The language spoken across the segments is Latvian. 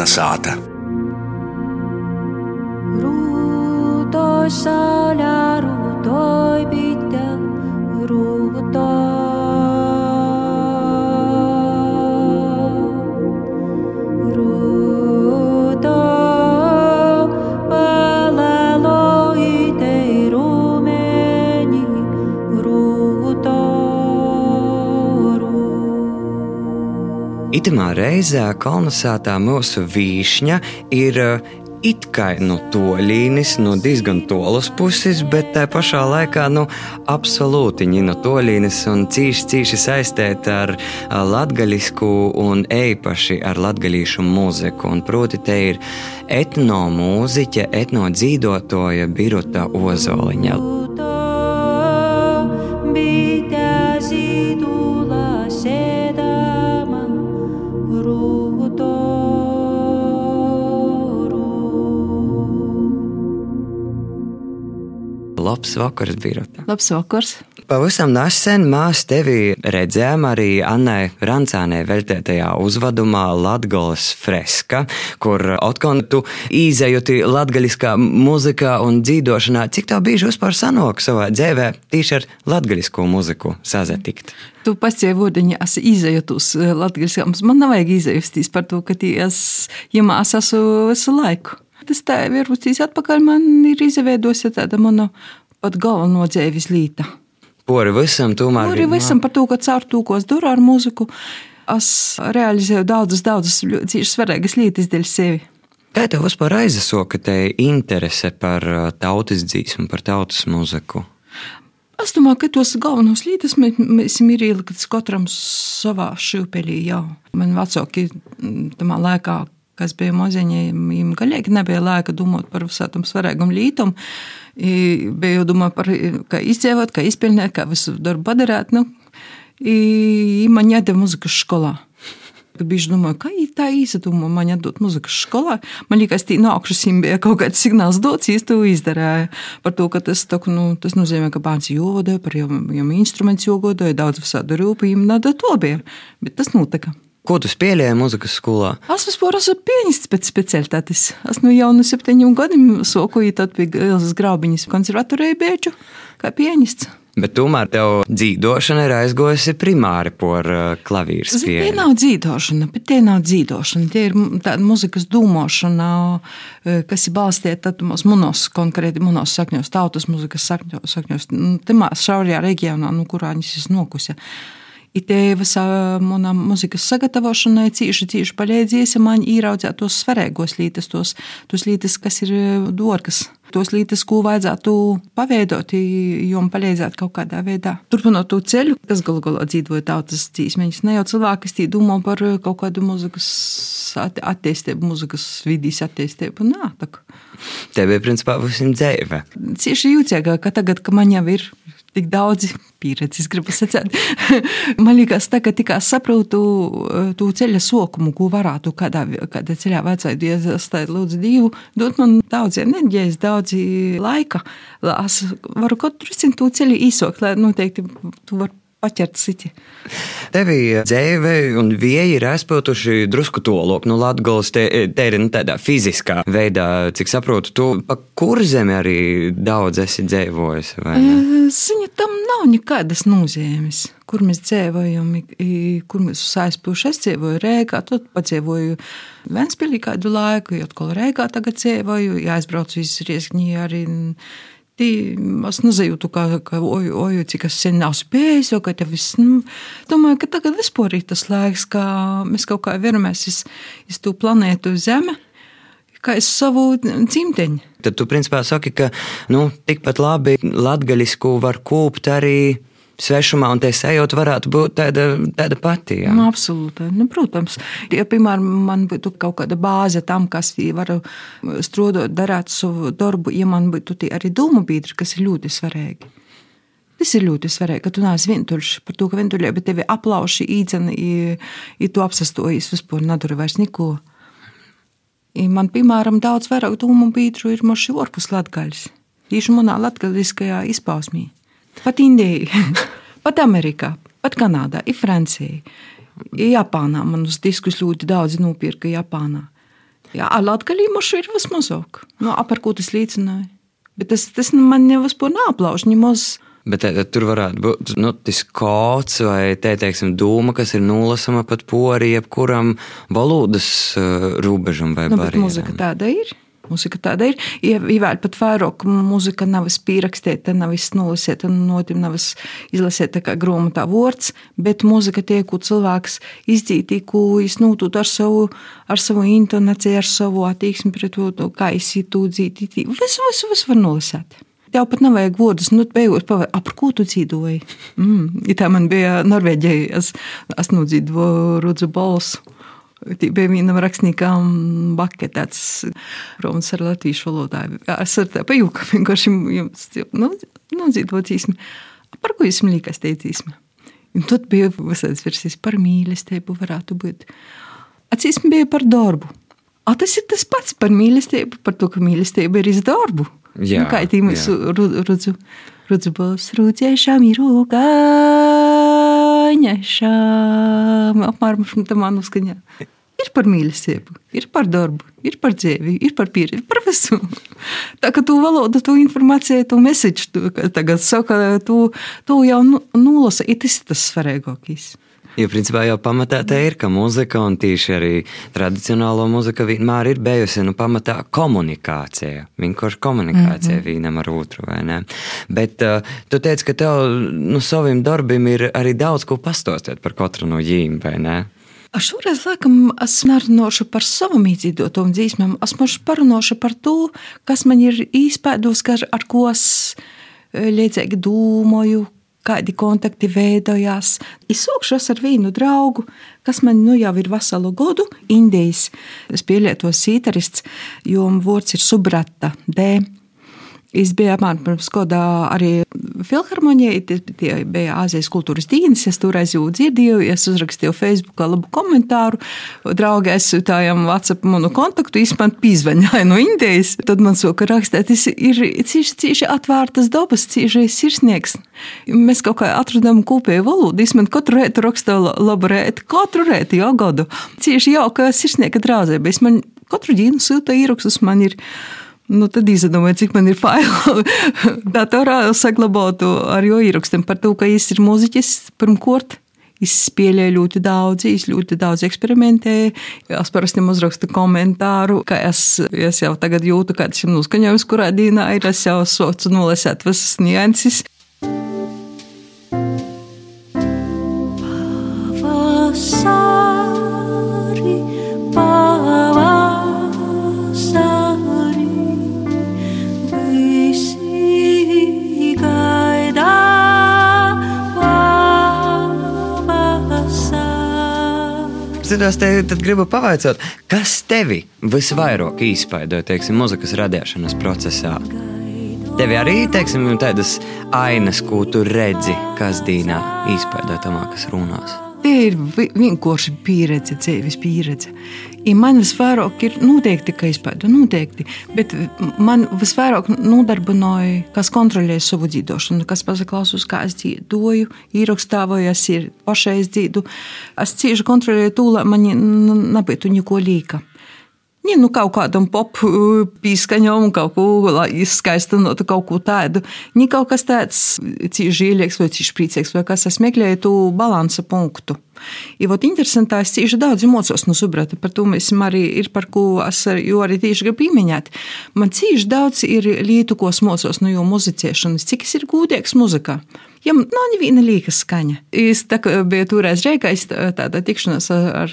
Kalnasāta. Rūtos saulē, Itamā reizē kolonizētā mūsu vīšņa ir uh, it kā no toļīnis, no diezgan tolas puses, bet tā pašā laikā nu, absolūti no toļīnis un cīši, cīši saistīta ar uh, latgaļisku un eipaši ar latgaļīšu mūziku. Un proti te ir etnomūziķe, etnodzīvotoja Biruta Ozoliņa. Labs vakars, Biruta! Labs vakars! Pavisam nesen mēs tevi redzējām arī Annai Rancānē veltētajā uzvadumā Latgolas freska, kur atkal tu īzējoti latgaļiskā muzikā un dzīdošanā. Cik tā bieži vispār sanāk savā dzīvē tieši ar latgaļisko muziku sazatikt? Tu pats jau vodiņā esi izējutus latgaļiskām. Man nav vajag izējusties par to, ka ties, ja mēs esmu visu laiku. Tas tā ir uztīs atpakaļ, man ir izveidojusi tāda mana pat galveno dzīves līta. Pori visam, tomēr. Arī visam par to, ka caur to, ko es daru ar mūziku, es realizēju daudzas, daudzas ļoti svarīgas lietas dēļ sevi. Kā tev vispār aizasoka te interese par uh, tautas dzīsmu, par tautas muziku? Es domāju, ka tos galvenos lietas mēs esam ielikuši katram savā šūpelī jau. Man vecāki mm, tamā laikā, kas bija maziņi, viņiem galīgi nebija laika domāt par visādām svarīgām lietām. I Bija domā par, kā izdzīvot, kā izpildīt, kā visu darbu padarīt. Nu, i man jādara muzikas skolā. Kad bija domāju, kā tā īstenībā man jādod muzikas skolā, man liekas, tī no augšas bija kaut kāds signāls dots, es to izdarīju. Par to, ka tas, tā, nu, tas nozīmē, ka bērns jodoja, par viņam instruments jodoja, daudz visādu rūpību, nada to bija. Bet tas notika. Ko tu spēlēji muzikas skolā? Es vispār esmu pianists pēc specialitātes. Es nu jau no septiņiem gadiem soku, tad pie Ilzas Graubiņas konservatorijā bēču kā pianists. Bet tomēr tev dzīvošana ir aizgojusi primāri par uh, klavīru Zini, Tie spēli. nav dzīvošana, bet tie nav dzīvošana. Tie ir tāda muzikas domāšana, eh, kas ir balstīta uz monos, konkrēti monos sakņos, tautas muzikas sakņos, sakņos temā šaurajā reģionā, nu, kurā viņas ir nokusi. I visā manā muzikas sagatavošanai cīši, cīši palīdzēja man ieraudzīt tos svarīgos lītas, tos, tos lītas, kas ir dārgas, tos lītas, ko vajadzētu paveidot, jo man palīdzētu kaut kādā veidā. Turpinot to ceļu, kas galu galā dzīvoja tautas dzīsmeņus, ne jau cilvēki, kas domā par kaut kādu muzikas att- attīstību, muzikas vidīs attīstību. Nā, tā kā Tev ir principā visam dzīve. cieši jūtīgāk, ka tagad, kad man jau ir tik daudz pieredzes, gribu sacīt, man liekas, tā, ka tikai saprotu eh, to ceļa sokumu, ko varētu kādā, kādā ceļā vajadzētu iestāstīt lūdzu divu, dot man daudz enerģijas, daudz laika. lai Es varu katru rīcinu to ceļu īsākt, lai noteikti tu vari paķert citi. Tevi dzīve un vieji ir aizpilduši drusku tolok. Nu, Latvijas te, te ir nu, tādā fiziskā veidā, cik saprotu, tu pa kurzemi arī daudz esi dzīvojis. vai ne? Ziņa tam nav nekādas nozīmes. Kur mēs dzīvojam, i- kur mēs aizpūši. Es dzīvoju Rīgā, tad padzīvoju Vēnspīlī kādu laiku, jau atkal Rīgā tagad dzīvoju, ja aizbraucu iz Riezgņī arī. Tī, es nezinu, kā, kā oju, oju, cik es sen nav spējis, jo ka te viss, nu, domāju, ka tagad vispār ir tas laiks, ka mēs kaut kā veramies iz, iz to planētu Zeme, kā es savu dzimteņu. Tad tu principā saki, ka nu, tikpat labi latgaļisku var kūpt arī svešumā, un te sajūta varētu būt tāda, tāda pati. Jā. Nu, absolūti. Nu, protams, ja, piemēram, man būtu kaut kāda bāze tam, kas var strādāt, darīt savu darbu, ja man būtu arī domu biedri, kas ir ļoti svarīgi. Tas ir ļoti svarīgi, ka tu neesi vientuļš par to, ka vientuļā, bet tevi aplauši īdzeni, ja tu apsastojies vispār nedara vairs neko. I Man, piemēram, daudz vairāk domu biedru ir moši orpus latgaļas. Tieši manā latgaļiskajā izpausmī. Pat Indijā, pat Amerikā, pat Kanādā, ir Francijā. I Japānā man uz diskus ļoti daudz nopirka Japānā. Jā, latgaļī mošu ir vismazāk. Nu, ap ar ko tas līdzināja. Bet tas, tas man jau vispār nāplauž, ņemos. Bet tā, tur varētu būt nu, tas kods vai te, teiksim, dūma, kas ir nolasama pat pori jebkuram valodas uh, robežam vai Nu, barjeram. mūzika tāda ir. Mūzika tāda ir. Ievēl pat vairāk mūzika nav pierakstīta, nav nolasīta, notim nav izlasīta kā grāmatā vārds, bet mūzika tiek, ko cilvēks izdzītī, ko viņš nūtūt ar savu, ar savu intonāciju, ar savu attieksmi pret to, kā viņš to dzītī. Visu, visu, visu var nolasīt. Tev pat nav vajag vārdus, nu, beigot pavērst, ap ko tu dzīvoji. Mm, ja tā man bija Norvēģija, es, es nodzīvoju Rudzu balsu. Bija viena rakstnieka bakē, tāds runas ar latviešu valodā. Es ar tā pajūku, vienkārši jums, nu, nu dzīvocīsmi. Par ko jūs liekas teicīsmi? Un tad bija visādas versijas par mīlestību varētu būt. Acīsmi bija par darbu. A, tas ir tas pats par mīlestību, par to, ka mīlestība ir iz darbu. Jā, nu, kā tī mēs jā. rudzu, rudzu balss, rūdzēšām ir rūgaņašām. Apmēram tā man uzskaņā. Ir par mīlestību, ir par darbu, ir par dzīvi, ir par pieredzi, par visu. Tā kā tu valodu, tu informāciju, tu kā tagad saka, tu, tu jau nu- nolasa, ir tas svarīgākais. Jo principā jau pamatā tā ir, ka mūzika un tieši arī tradicionālo mūzika vienmēr ir bijusi nu, pamatā komunikācija. Vienkārši komunikācija mm -hmm. vienam ar otru, vai ne? Bet uh, tu teici, ka tev nu, saviem darbiem ir arī daudz ko pastāstīt par katru no ģīm, vai ne? A šoreiz, laikam, es nerunāšu par savām izdzīvotām dzīsmēm. Es mažu parunāšu par to, kas man ir ar, ar ko es eh, līdzīgi domāju, kādi kontakti veidojās. Izsūkšos ar vienu draugu, kas man nu jau ir veselu gadu, Indijas. Es pielietos sītarists, jo vārds ir subrata D. Es biju apmēram pirms kādā arī filharmonijā, tie, bija Āzijas kultūras dienas, es toreiz jau dzirdēju, es uzrakstīju Facebookā labu komentāru, draugi aizsūtājām WhatsApp manu kontaktu, viņš man pīzvaņāja no Indijas, tad man soka rakstēt, tas ir cīši, cīši atvērtas dabas, cīši sirsnieks. Mēs kaut kā atradām kopēju valodu, viņš man katru reitu rakstīja labu reitu, katru reitu jau gadu. Cīši jauka sirsnieka draudzība, viņš man katru dienu sūta īrakstus, man ir Nu, tad izdomāju, cik man ir faili datorā saglabātu ar jo ierakstiem par to, ka viņš ir mūziķis pirmkārt. Es spēlēju ļoti daudz, es ļoti daudz eksperimentēju. Es parasti uzrakstu komentāru, ka es, es jau tagad jūtu, kāds ir noskaņojums, kurā dienā ir. Es jau socu nolasēt visas nianses. Pavasari, pavasari. Zinās, te tad gribu pavaicāt, kas tevi visvairāk īspaidoja, teiksim, mūzikas radīšanas procesā? Tev arī teiksim, tādas ainas, ko tu redzi, kas dīnā īspaidoja tamā, kas runās. Tie ir vi- vienkārši pieredze, dzīves pieredze. Man visvairāk ir noteikti, ka izpēta, noteikti, bet man visvairāk nodarbināja, kas kontrolē savu dzīvošanu, kas pasaklausās, kā es dzīvoju, ierakstāvoju, es ir pašai dzīvoju. Es cieši kontrolēju to, lai man nebūtu neko līka. Ja nu kaut kādam pop uh, pīskaņam, kaut ko izskaistinotu, kaut ko tādu. Nē, kaut kas tāds cīši ielieks vai cīši priecīgs, vai kas es meklēju to balansa punktu. Ja vot interesantā, es cīši daudz mocos no subrata, par to mēs arī ir par ko es ar- jo arī tieši gribu pieminēt. Man cīši daudz ir lietu, ko es mocos no jo muzicēšanas, cik es ir gūdīgs muzikā. Ja man nav neviena līka skaņa. Es tā kā biju toreiz reikā, es tā- tāda tikšanās ar,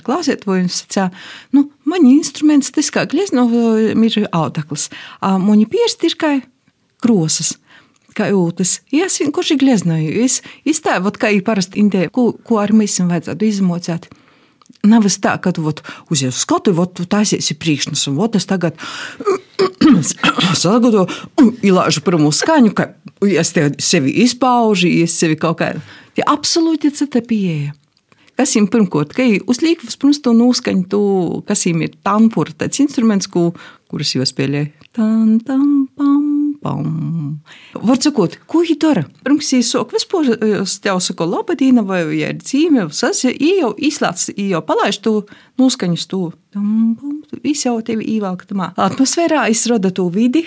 viņš sacīja, nu, man instruments, tas kā glezno, ir autaklis. Mani piersti ir kā krosas. Kā jūtas? Ja es vienkārši gleznoju. Es, tā, vot, kā ir parasti indē, ko, ko ar mēs vajadzētu izmocēt. Nav es tā, ka tu vot, uzies skatu, vot, tu taisies priekšnes, un vot es tagad sagadu, ilāžu pirmo skaņu, ka es tev sevi izpaužu, es sevi kaut kā. Tie absolūti cita pieeja. Kas viņam pirmkārt, ka uzliek vispirms to noskaņu, to, kas viņam ir tampura, tāds instruments, ko, kurus jau spēlēja. Tan, tam, pam, Pam. Var sakot, ko viņi dara? Pirms viņi sok vispār, es tev saku, labadīna vai ja ir dzīve, tas jau izslēdz, jau palaiž to noskaņas to. Viss jau tevi ievelk tamā. Atmosfērā izrada to vidi.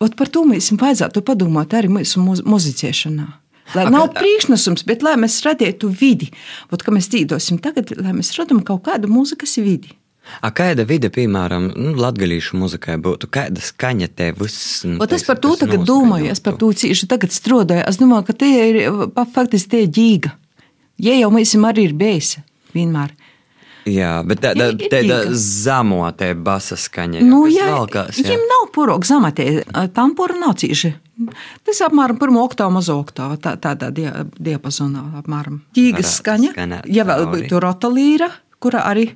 Ot par to mēs vajadzētu padomāt arī mūsu muzicēšanā. Lai nav priekšnesums, bet lai mēs radītu vidi. Ot, ka mēs dzīvosim tagad, lai mēs radām kaut kādu mūzikas vidi. A kāda vide, piemēram, nu, latviešu muzikai būtu? Kāda skaņa tev viss? Nu, es par to tagad domāju, es par to cīši tagad strādāju. Es domāju, ka tie ir faktiski tie ģīga. Ja jau mēs arī ir bijis vienmēr. Jā, bet tā, tā, tā, tā zemo te basa skaņa. Nu, jā, viņam nav purok zamatē, tam pura nav cīši. Tas apmēram pirmo oktāvu mazo oktāvu, tā, tādā diapazonā apmēram. Ģīgas skaņa, ja vēl būtu rotalīra, kura arī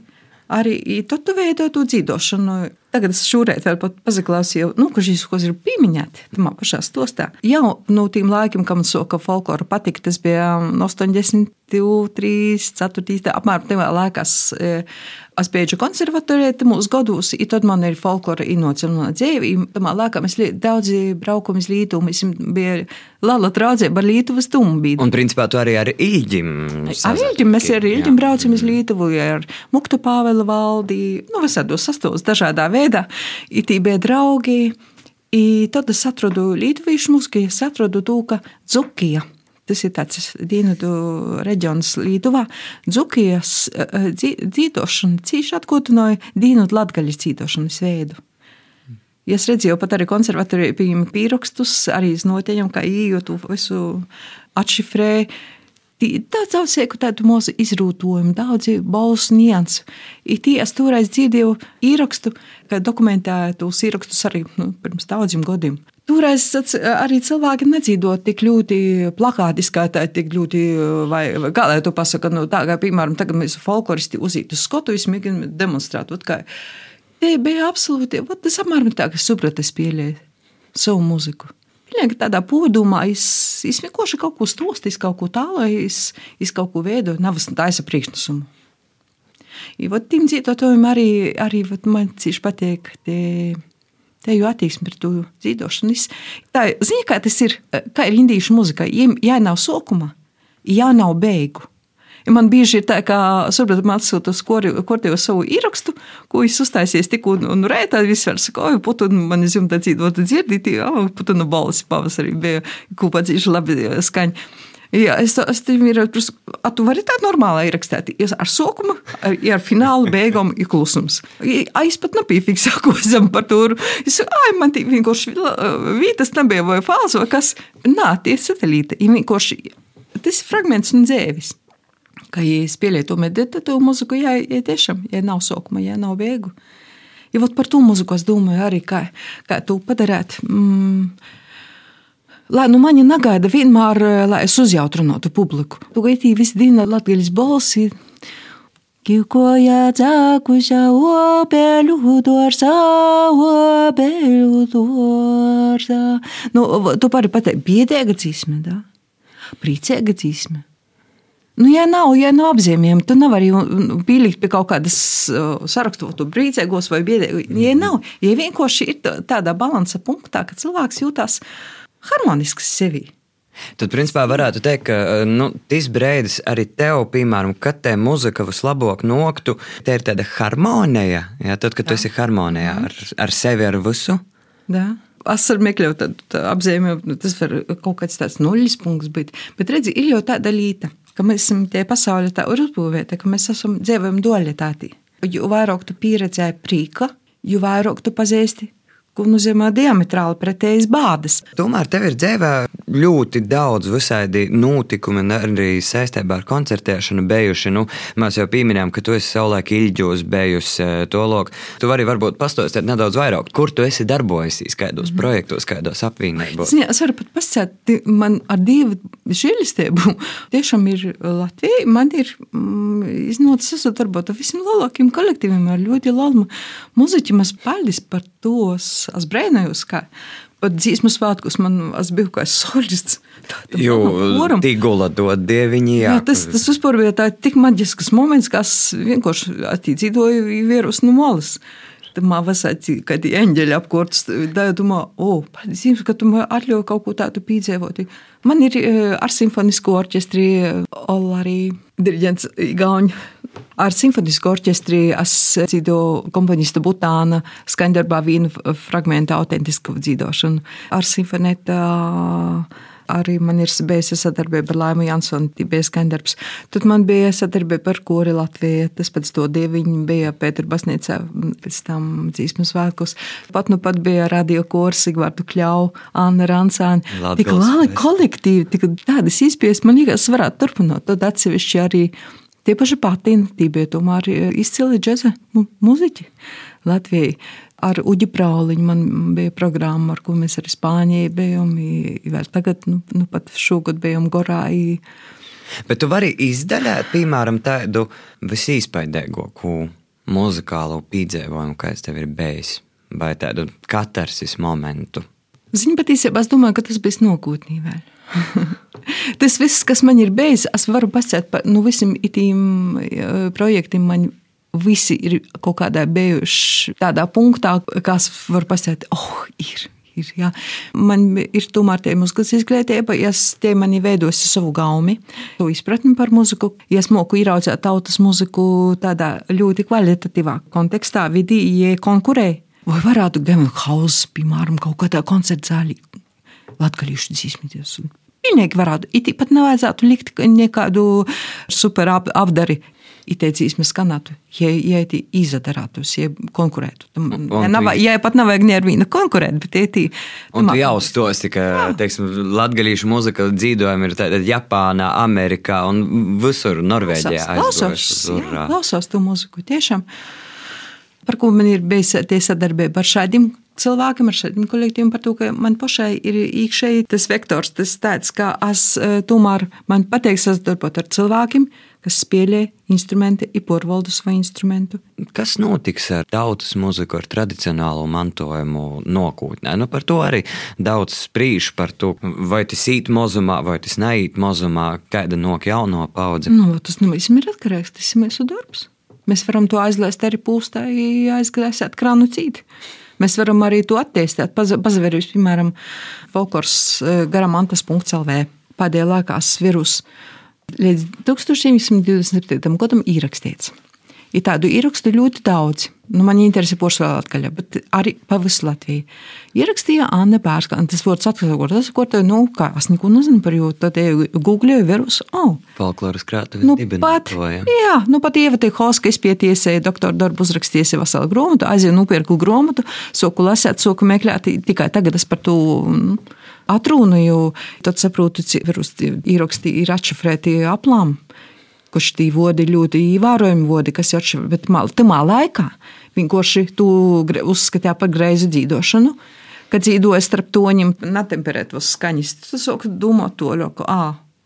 arī tu veido to dzīvošanu. Tagad es vēl pat pazaklausīju, nu, ka šīs kas ir pieminēti tamā pašā stostā. Jau no tiem laikiem, kad man soka folklora patika, tas bija 80, 3, 4, apmēram tajā laikā. Es beidzu konservatorijā, mūsu gados, un tad man ir folklora inocina dzīve. Tamā laikā mēs daudzi braukam uz Lītuvu, mēs bija lala draudzība ar Lītuvas tumbīdu. Un principā tu arī ar Īģim. Ar Īģim mēs ar Īģim braucam uz Lītuvu, ar Muktu Pāvela valdi, nu visādos sastos dažādā veidā. Itī bija draugi. I tad es atradu Lietuviešu mūziku, es atradu to, ka Dzukija Tas ir tāds dienvidu reģions Lietuvā. Dzukijas eh, dzīvošana cīši atgūtināja dienvidu latgaļas dzīvošanas veidu. Ja es redzēju, pat arī konservatorijā pieņēma pierakstus, arī noteikti, kā īju to visu atšifrēju. Daudz cilvēku tādu mazu izrūtojumu, daudz balsu niansu. Tī es toreiz dzirdēju īrakstu, ka dokumentētos īrakstus arī nu, pirms daudziem gadiem. Toreiz arī cilvēki nedzīvo tik ļoti plakātiskā, tā tik ļoti, vai, vai kā lai to pasaka, nu, tā kā, piemēram, tagad mēs folkloristi uzīt uz skotu, mēģinām demonstrēt, kā, tie bija absolūti, tas apmēram tā, ka suprata spēlēja savu muziku. Pilnīgi tādā podumā, es, es vienkārši kaut ko stostu, es kaut ko tāloju, es, es kaut ko veidoju, nav taisa priekšnesumu. I, ot, tiem dzīvotājiem arī, arī ot, man cīši patīk tie teju attieksmi pret to dzīvošanu. Tā zina, kā tas ir, kā ir indīšu muzikā. Ja nav sokuma, ja nav beigu. Ja man bieži ir tā, ka saprotu, man atsūta uz kortēju savu ierakstu, ko es uztaisīju tikko un, un rētā viss var saka, oi, putu, man es jums tā dzīvot dzirdīt, oi, putu no balsi pavasarī bija, ko padzīšu labi skaņa. Jā, es, es tev ir, a, tu vari tā normāli ierakstīt. Ar sokumu, ar, ar finālu beigām ir klusums. Es pat nepiefiksēju zem par to. Es ai, man tī vienkārši vītas nebija vai fāls vai kas. Nā, tie ir satelīti. Tas ir fragments no dzēvis. Kā ja es to meditatīvu muziku, jā, ja tiešām, ja nav sokuma, ja nav beigu. Ja par to muziku es domāju arī, kā, kā to padarīt. Mm, Lai nu mani negaida vienmēr, eh, lai es uzjautrinātu publiku. Tu gaitī visi dīna latgaļas balsi. Kikoja dzākuša obeļu dārza, obeļu dārza. Nu, tu pari pateikt, biedēga dzīsme, da? Priecēga dzīsme. Nu, ja nav, ja nav apzīmējumi, tad nevar arī pielikt pie kaut kādas uh, sarakstu brīvīgos vai biedēgos. Ja nav, ja vienkārši ir tādā balansa punktā, ka cilvēks jūtas harmonisks sevi. Tad, principā, varētu teikt, ka nu, tas brīdis arī tev, piemēram, kad te muzika vislabāk noktu, te ir tāda harmonija. Ja? Tad, kad Jā. tu esi harmonijā ar, ar sevi, ar visu. Jā. Es varu iekļaut tādu apzīmējumu, nu, tas var kaut kāds tāds nulles punkts būt. Bet, redzi, ir jau tāda līnija, ka mēs esam tie pasaulē tā uzbūvēta, ka mēs esam dzīvojam dualitātī. Jo vairāk tu pieredzēji prīka, jo vairāk tu pazīsti ko nozīmē diametrāli pretējas bādas. Tomēr tev ir dzīvē ļoti daudz visādi notikumi, arī saistībā ar koncertēšanu bijuši. Nu, mēs jau pieminējām, ka tu esi savulaik ilģos bijusi to loku. Tu vari varbūt pastāstīt nedaudz vairāk, kur tu esi darbojusies, kādos mm. projektos, kādos apvienībos. Es varu pat pasakāt, man ar divu žēlistību tiešām ir Latvija. Man ir mm, iznācis, es darbotos visiem lielākiem kolektīviem ar ļoti lielu muziķu. Es paldies par tos es brēnējos, kā pat dzīsmu svētkos man biju kā solists. Jo tīgula dod dieviņi, jā. jā tas, tas vispār bija tā tik maģisks moments, kas vienkārši attīdzīdoja vīrus no malas. Tad man vasarā, kad eņģeļi apkortus, tā domā, o, paldies, ka tu man atļauj kaut ko tādu piedzīvot. Man ir eh, ar simfonisko orķestri arī diriģents Gauņa. Ar simfonisko orķestri es dzīvoju komponista Butāna skaņdarbā vīnu fragmentu autentisku dzīvošanu. Ar simfonētu Arī man ir bijusi sadarbība ar Laimu Jansonu, bija skandarbs. Tad man bija sadarbība ar Kori Latviju, tas pats to dieviņu bija Pēter Basnīcā, pēc tam dzīsmas vēlkus. Pat nu pat bija radio kors, Sigvārdu Kļau, Anna Rancāni. Tik lali kolektīvi, tik tādas izpējas, man liekas, varētu turpināt. Tad atsevišķi arī Tie paši patīni, bija tomēr izcili džēza muziķi Latvijai ar Uģi Prauliņu man bija programma, ar ko mēs arī Spānijai bijām. Vēl tagad, nu, nu pat šogad bijām Gorā. Bet tu vari izdaļāt, piemēram, tādu visīspaidīgāko muzikālo piedzīvojumu, kāds tev ir bijis, vai tādu katarsis momentu. Zini, patiesībā es domāju, ka tas bija nokūtnī vēl. tas viss, kas man ir bijis, es varu pasakāt par nu, visiem tiem projektiem. Man visi ir kaut kādā bijuši tādā punktā, kas var pasakāt, oh, ir. Ir, jā. Man ir tomēr tie mūzikas izglītība, ja tie mani veidosi savu gaumi, to izpratni par muziku. Ja es moku ieraudzīt tautas muziku tādā ļoti kvalitatīvā kontekstā, vidī, ja konkurē. Vai varētu hausa, piemēram, kaut kādā koncerta zālī, latgalīšu dzīsmīties. Pilnīgi varētu. It pat nevajadzētu likt nekādu super apdari ieteicīsmes skanētu, ja, ja tie izadarātos, ja konkurētu. Ja, nav, ja pat nav vajag nevienu konkurēt, bet tie tī. Un tu jau stosti, ka, teiksim, latgalīšu muzika dzīvojumi ir tātad Japānā, Amerikā un visur Norvēģijā. Klausos, klausos to muziku, tiešām. Par ko man ir bijis tie sadarbība ar šādiem cilvēkiem, ar šādiem kolektīviem, par to, ka man pašai ir iekšēji tas vektors, tas tāds, ka es tomēr man patīk sadarbot ar cilvēkiem, kas spēlē instrumenti, ir porvaldus vai instrumentu. Kas notiks ar tautas muziku, ar tradicionālo mantojumu nākotnē? Nu, par to arī daudz spriež par to, vai tas īt mozumā, vai tas neiet mozumā, kāda nok jauno paudze. Nu, tas nu, ir atkarīgs, tas ir mūsu darbs. Mēs varam to aizlaist arī pūstā, aizgāzēt krānu cīti. Mēs varam arī to attīstīt. Pazavērus, piemēram, folklors eh, garamantas.lv. Pēdējā laikā virus līdz 1927. gadam ierakstīts. Ir tādu ierakstu ļoti daudz. Nu, man interesē porcelāna atkaļa, bet arī pa visu Latviju. Ierakstīja Anna Bērska, un tas vārds atkārtot, tas, ko te, nu, kā, es neko nezinu par jū, tad googlēju virus, oh. Folkloras krātuvi nu, pat, jā, nu pat ievatī Hoska izpietiesēja doktora darbu uzrakstījusi veselu grāmatu, aizēju nupirku grāmatu, soku lasēt, soku meklēt, tikai tagad es par to. Nu, atrunāju, tad saprotu, cik ieraksti ir atšifrēti aplām kurš tī vodi ļoti ievērojami vodi, kas ir atšķirīgi, bet tamā laikā vienkārši tu uzskatīja par greizu dzīvošanu. Kad dzīvoja starp toņiem, netemperētos skaņas, tas sāk domāt to ļoti.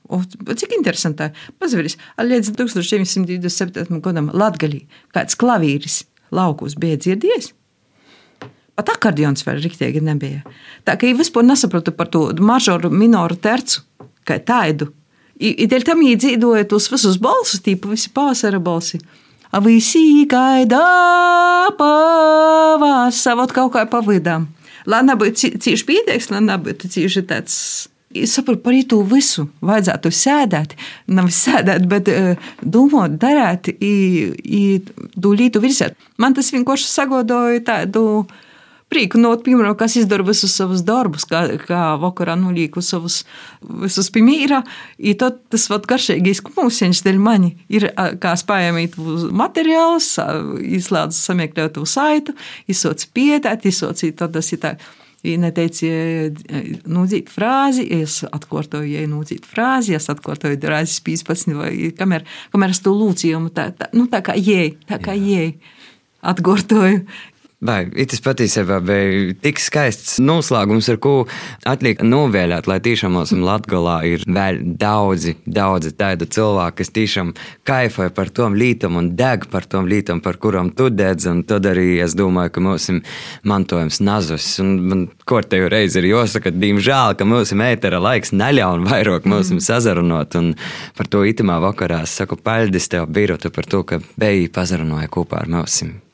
O, cik interesanti. Pazveris, līdz 1927. gadam Latgalī kāds klavīris laukos bija dzirdējis. Pat akordions vēl rīktīgi nebija. Tā kā jau vispār nesapratu par to mažoru, minoru tercu, kā tādu. I dēļ tam iedzīvoja tos visus balsus, tīpa visi pavasara balsi. A visi gaida pavasara, vot kaut kā pavidām. Lai nebūtu cīši pieteiks, lai nebūtu cīši tāds. Es saprotu par to visu. Vajadzētu sēdēt, nevis sēdēt, bet uh, domāt, darīt, dūlītu virsēt. Man tas vienkārši sagodoja tādu. Uh, prieku no, piemēram, kas izdara visus savus darbus, kā, kā vakarā nulīku savus visus pimīra, i tad tas vat garšīgais kumūsiņš dēļ mani ir, kā spējamīt materiālus, izslēdz samiekļotu saitu, izsoc pietēt, izsoc, tad tas ir tā. Viņa teica, nūdzīt frāzi, es atkārtoju, ja nūdzīt frāzi, es atkārtoju reizes 15, vai kamēr, kamēr es to lūcījumu, tā, tā, nu, tā kā jēj, tā kā jēj. Atkārtoju, Vai tas patiesībā bija tik skaists noslēgums, ar ko atliek novēlēt, lai tiešām mums Latvijā ir vēl daudzi, daudzi tādu cilvēku, kas tiešām kaifoja par tom lītam un deg par tom lītam, par kurām tu dedz. Un tad arī es domāju, ka mums mantojums nazus. Un man kortēju reizi ir jāsaka, diemžēl, ka mums ir ētera laiks neļauj vairāk mums mm. sazarunot. Un par to itamā vakarā saku paldies tev, Birotu, par to, ka beigi pazarunāja kopā ar mums.